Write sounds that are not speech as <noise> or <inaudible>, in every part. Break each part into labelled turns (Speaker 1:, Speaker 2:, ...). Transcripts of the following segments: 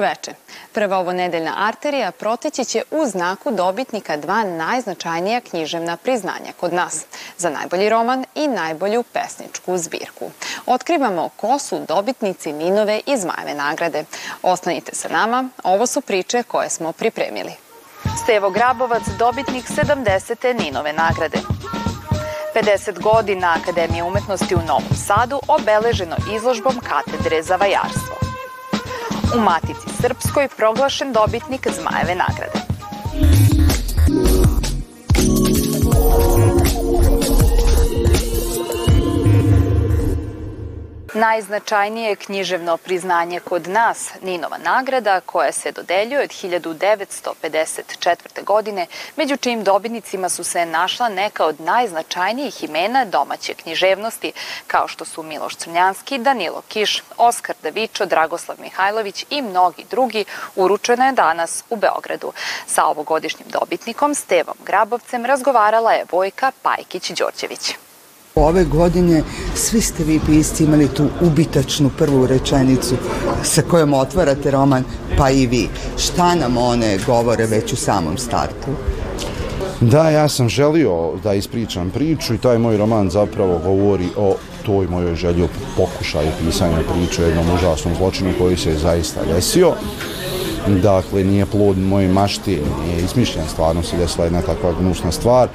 Speaker 1: Dobroveče. Prva ovo nedeljna arterija proteći će u znaku dobitnika dva najznačajnija književna priznanja kod nas, za najbolji roman i najbolju pesničku zbirku. Otkrivamo ko su dobitnici Ninove i Zmajeve nagrade. Ostanite sa nama, ovo su priče koje smo pripremili. Stevo Grabovac, dobitnik 70. Ninove nagrade. 50 godina Akademije umetnosti u Novom Sadu obeleženo izložbom katedre za vajarstvo u Matici Srpskoj proglašen dobitnik Zmajeve nagrade. Najznačajnije književno priznanje kod nas, Ninova nagrada, koja se dodeljuje od 1954. godine, među čijim dobitnicima su se našla neka od najznačajnijih imena domaće književnosti, kao što su Miloš Crnjanski, Danilo Kiš, Oskar Davičo, Dragoslav Mihajlović i mnogi drugi, uručena je danas u Beogradu. Sa ovogodišnjim dobitnikom, Stevom Grabovcem, razgovarala je Vojka Pajkić-Đorđević.
Speaker 2: Ove godine svi ste vi pisci imali tu ubitačnu prvu rečenicu sa kojom otvarate roman, pa i vi. Šta nam one govore već u samom startu?
Speaker 3: Da, ja sam želio da ispričam priču i taj moj roman zapravo govori o toj mojoj želji o pokušaju pisanja priče o jednom užasnom zločinu koji se zaista desio. Dakle, nije plod moje mašti, nije izmišljen, stvarno se desila jedna takva gnusna stvar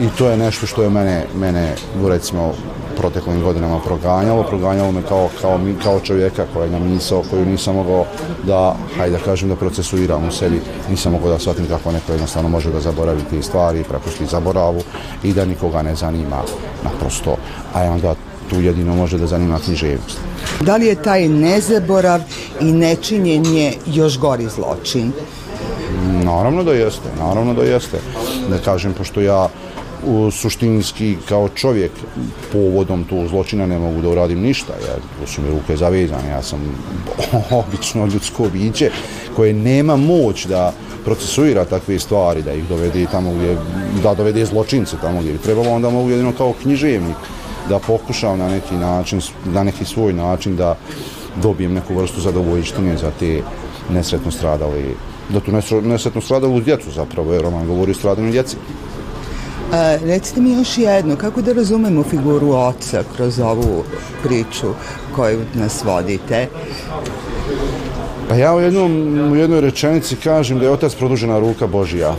Speaker 3: i to je nešto što je mene, mene recimo proteklim godinama proganjalo, proganjalo me kao, kao, kao čovjeka koja je misao koju nisam mogao da, hajde da kažem, da procesuiram u sebi, nisam mogao da shvatim kako neko jednostavno može da zaboravi te stvari, prepusti zaboravu i da nikoga ne zanima naprosto, a onda tu jedino može da zanima književnost.
Speaker 2: Da li je taj nezaborav i nečinjenje još gori zločin?
Speaker 3: Naravno da jeste, naravno da jeste. Da kažem, pošto ja u, suštinski kao čovjek povodom tog zločina ne mogu da uradim ništa, jer tu su mi ruke zavezane, ja sam <laughs> obično ljudsko biće koje nema moć da procesuira takve stvari, da ih dovede tamo gdje, da dovede zločince tamo gdje bi trebalo, onda mogu jedino kao književnik da pokušam na neki način, na neki svoj način da dobijem neku vrstu zadovoljštine za te nesretno stradale da tu nesretno stradalu djecu zapravo, jer roman govori o stradanju djeci.
Speaker 2: A, recite mi još jedno, kako da razumemo figuru oca kroz ovu priču koju nas vodite?
Speaker 3: Pa ja u, jednom, u jednoj rečenici kažem da je otac produžena ruka Božija.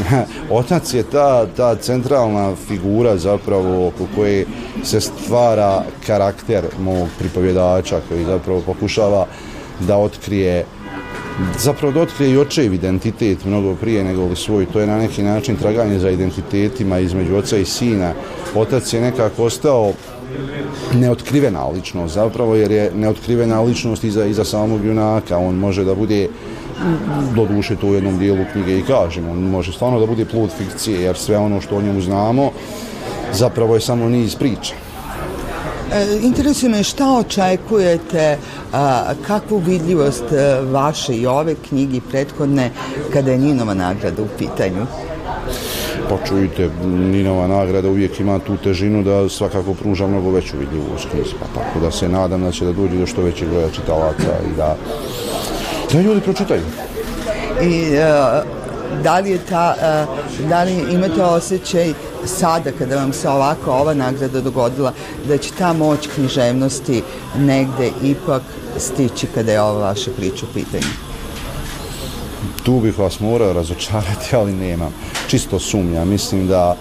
Speaker 3: <laughs> otac je ta, ta centralna figura zapravo oko koje se stvara karakter mog pripovjedača koji zapravo pokušava da otkrije zapravo da i očev identitet mnogo prije nego li svoj. To je na neki način traganje za identitetima između oca i sina. Otac je nekako ostao neotkrivena ličnost zapravo jer je neotkrivena ličnost iza, iza samog junaka. On može da bude do duše to u jednom dijelu knjige i kažem. On može stvarno da bude plod fikcije jer sve ono što o njemu znamo zapravo je samo niz priča.
Speaker 2: E, interesuje me šta očekujete, kakvu vidljivost e, vaše i ove knjigi prethodne kada je Ninova nagrada u pitanju?
Speaker 3: Pa čujte, Ninova nagrada uvijek ima tu težinu da svakako pruža mnogo veću vidljivost knjizi. Pa tako da se nadam da će da dođe do što većeg broja čitalaca i da, da ljudi pročitaju.
Speaker 2: I a, da li je ta, a, da li imate osjećaj sada kada vam se ovako ova nagrada dogodila da će ta moć književnosti negde ipak stići kada je ova vaša priča u pitanju?
Speaker 3: Tu bih vas morao razočarati, <laughs> ali nemam. Čisto sumnja. Mislim da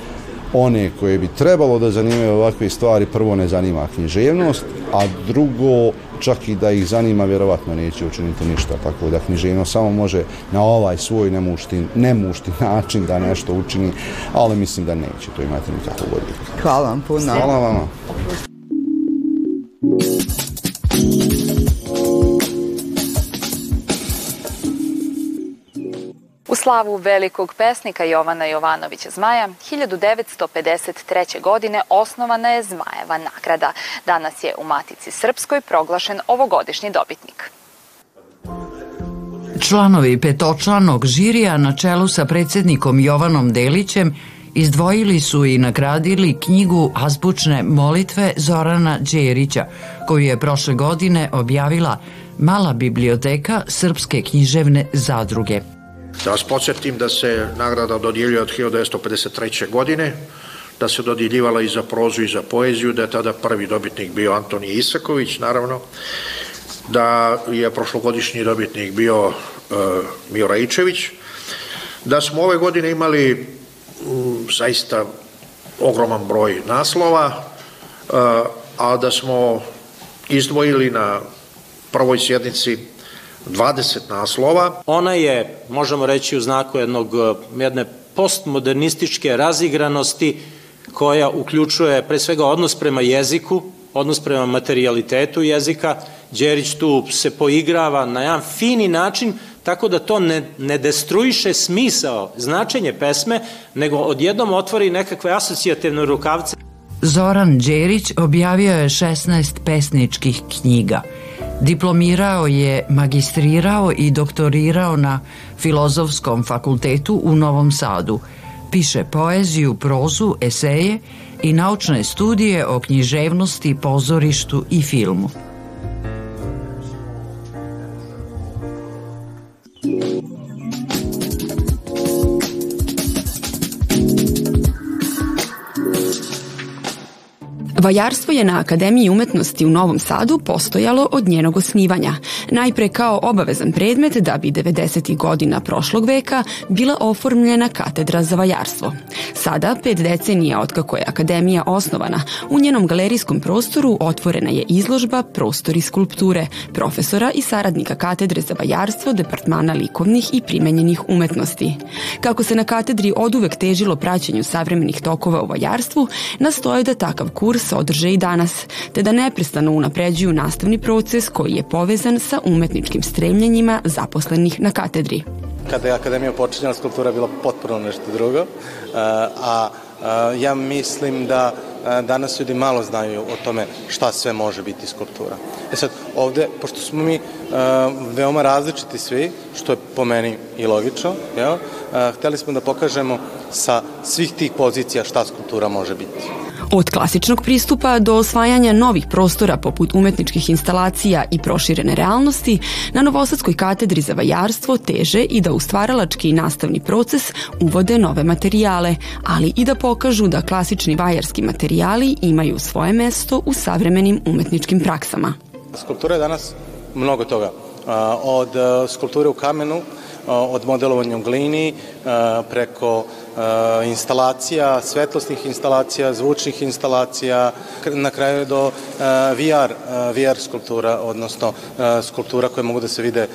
Speaker 3: one koje bi trebalo da zanimaju ovakve stvari, prvo ne zanima književnost, a drugo čak i da ih zanima, vjerovatno neće učiniti ništa. Tako da književno samo može na ovaj svoj nemušti, nemušti način da nešto učini, ali mislim da neće to imati nikakvu godinu.
Speaker 2: Hvala vam puno.
Speaker 3: Hvala vama.
Speaker 1: U slavu velikog pesnika Jovana Jovanovića Zmaja, 1953. godine osnovana je Zmajeva nagrada. Danas je u Matici Srpskoj proglašen ovogodišnji dobitnik.
Speaker 4: Članovi petočlanog žirija na čelu sa predsednikom Jovanom Delićem izdvojili su i nagradili knjigu azbučne molitve Zorana Đerića, koju je prošle godine objavila mala biblioteka Srpske književne zadruge.
Speaker 5: Da vas podsjetim da se nagrada dodjeljuje od 1953. godine, da se dodjeljivala i za prozu i za poeziju, da je tada prvi dobitnik bio Antonij Isaković, naravno, da je prošlogodišnji dobitnik bio uh, Mio Raičević, da smo ove godine imali um, zaista ogroman broj naslova, uh, a da smo izdvojili na prvoj sjednici 20 naslova.
Speaker 6: Ona je, možemo reći, u znaku jednog, jedne postmodernističke razigranosti koja uključuje pre svega odnos prema jeziku, odnos prema materijalitetu jezika. Đerić tu se poigrava na jedan fini način tako da to ne, ne destruiše smisao, značenje pesme, nego odjednom otvori nekakve asocijativne rukavce.
Speaker 4: Zoran Đerić objavio je 16 pesničkih knjiga. Diplomirao je, magistrirao i doktorirao na Filozofskom fakultetu u Novom Sadu. Piše poeziju, prozu, eseje i naučne studije o književnosti, pozorištu i filmu.
Speaker 7: Vajarstvo je na Akademiji umetnosti u Novom Sadu postojalo od njenog osnivanja, najpre kao obavezan predmet da bi 90. godina prošlog veka bila oformljena katedra za vajarstvo. Sada, pet decenija od kako je Akademija osnovana, u njenom galerijskom prostoru otvorena je izložba Prostori skulpture profesora i saradnika katedre za vajarstvo Departmana likovnih i primenjenih umetnosti. Kako se na katedri oduvek težilo praćenju savremenih tokova u vajarstvu, nastoje da takav kurs se održe i danas, te da neprestano unapređuju nastavni proces koji je povezan sa umetničkim stremljenjima zaposlenih na katedri.
Speaker 8: Kada je akademija počinjala, skulptura je bila potpuno nešto drugo, a ja mislim da danas ljudi malo znaju o tome šta sve može biti skulptura. E sad, ovde, pošto smo mi veoma različiti svi, što je po meni i logično, jel, hteli smo da pokažemo sa svih tih pozicija šta skulptura može biti.
Speaker 7: Od klasičnog pristupa do osvajanja novih prostora poput umetničkih instalacija i proširene realnosti, na Novosadskoj katedri za vajarstvo teže i da u stvaralački i nastavni proces uvode nove materijale, ali i da pokažu da klasični vajarski materijali imaju svoje mesto u savremenim umetničkim praksama.
Speaker 8: Skulptura je danas mnogo toga. Od skulpture u kamenu, od modelovanja u glini, preko instalacija, svetlosnih instalacija, zvučnih instalacija, na kraju do VR, VR skulptura, odnosno skulptura koje mogu da se vide,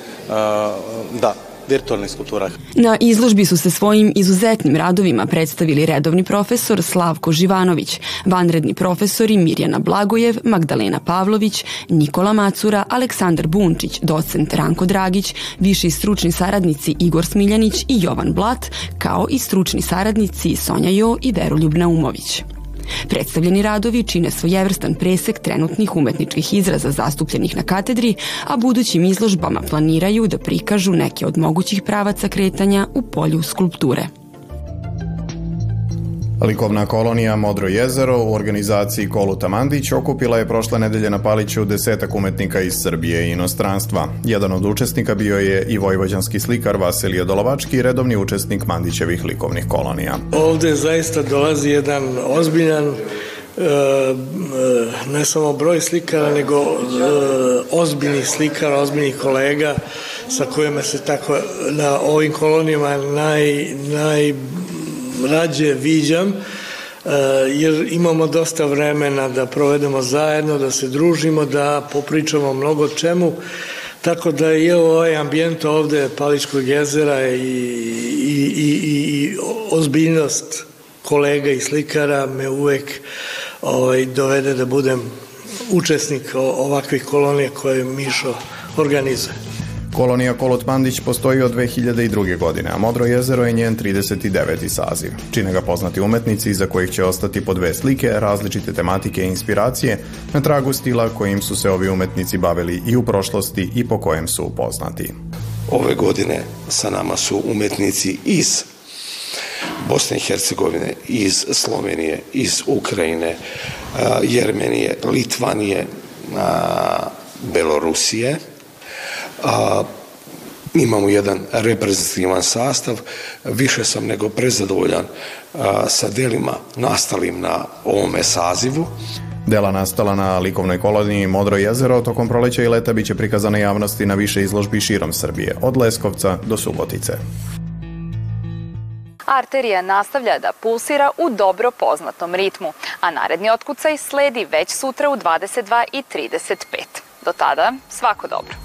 Speaker 8: da, virtualnih skulptura.
Speaker 7: Na izložbi su se svojim izuzetnim radovima predstavili redovni profesor Slavko Živanović, vanredni profesori Mirjana Blagojev, Magdalena Pavlović, Nikola Macura, Aleksandar Bunčić, docent Ranko Dragić, viši stručni saradnici Igor Smiljanić i Jovan Blat, kao i stručni saradnici Sonja Jo i Veroljub Naumović. Predstavljeni radovi čine svojevrstan presek trenutnih umetničkih izraza zastupljenih na katedri, a budućim izložbama planiraju da prikažu neke od mogućih pravaca kretanja u polju skulpture.
Speaker 9: Likovna kolonija Modro jezero u organizaciji Koluta Mandić okupila je prošle nedelje na Paliću desetak umetnika iz Srbije i inostranstva. Jedan od učesnika bio je i vojvođanski slikar Vasilije Dolovački, redovni učesnik Mandićevih likovnih kolonija.
Speaker 10: Ovde zaista dolazi jedan ozbiljan e, e, ne samo broj slikara, nego e, ozbiljnih slikara, ozbiljnih kolega sa kojima se tako na ovim kolonijama naj, naj rađe viđam, e, jer imamo dosta vremena da provedemo zajedno, da se družimo, da popričamo mnogo čemu, tako da je ovaj ambijent ovde Paličkog jezera i, i, i, i ozbiljnost kolega i slikara me uvek ovaj, dovede da budem učesnik ovakvih kolonija koje Mišo organizuje.
Speaker 9: Kolonija Kolot Mandić postoji od 2002. godine, a Modro jezero je njen 39. saziv. Čine ga poznati umetnici za kojih će ostati po dve slike, različite tematike i inspiracije, na tragu stila kojim su se ovi umetnici bavili i u prošlosti i po kojem su poznati.
Speaker 11: Ove godine sa nama su umetnici iz Bosne i Hercegovine, iz Slovenije, iz Ukrajine, Jermenije, Litvanije, Belorusije, a, imamo jedan reprezentativan sastav, više sam nego prezadovoljan a, sa delima nastalim na ovome sazivu.
Speaker 9: Dela nastala na likovnoj koloniji Modro jezero tokom proleća i leta biće prikazana javnosti na više izložbi širom Srbije, od Leskovca do Subotice.
Speaker 1: Arterija nastavlja da pulsira u dobro poznatom ritmu, a naredni otkucaj sledi već sutra u 22.35. Do tada, svako dobro.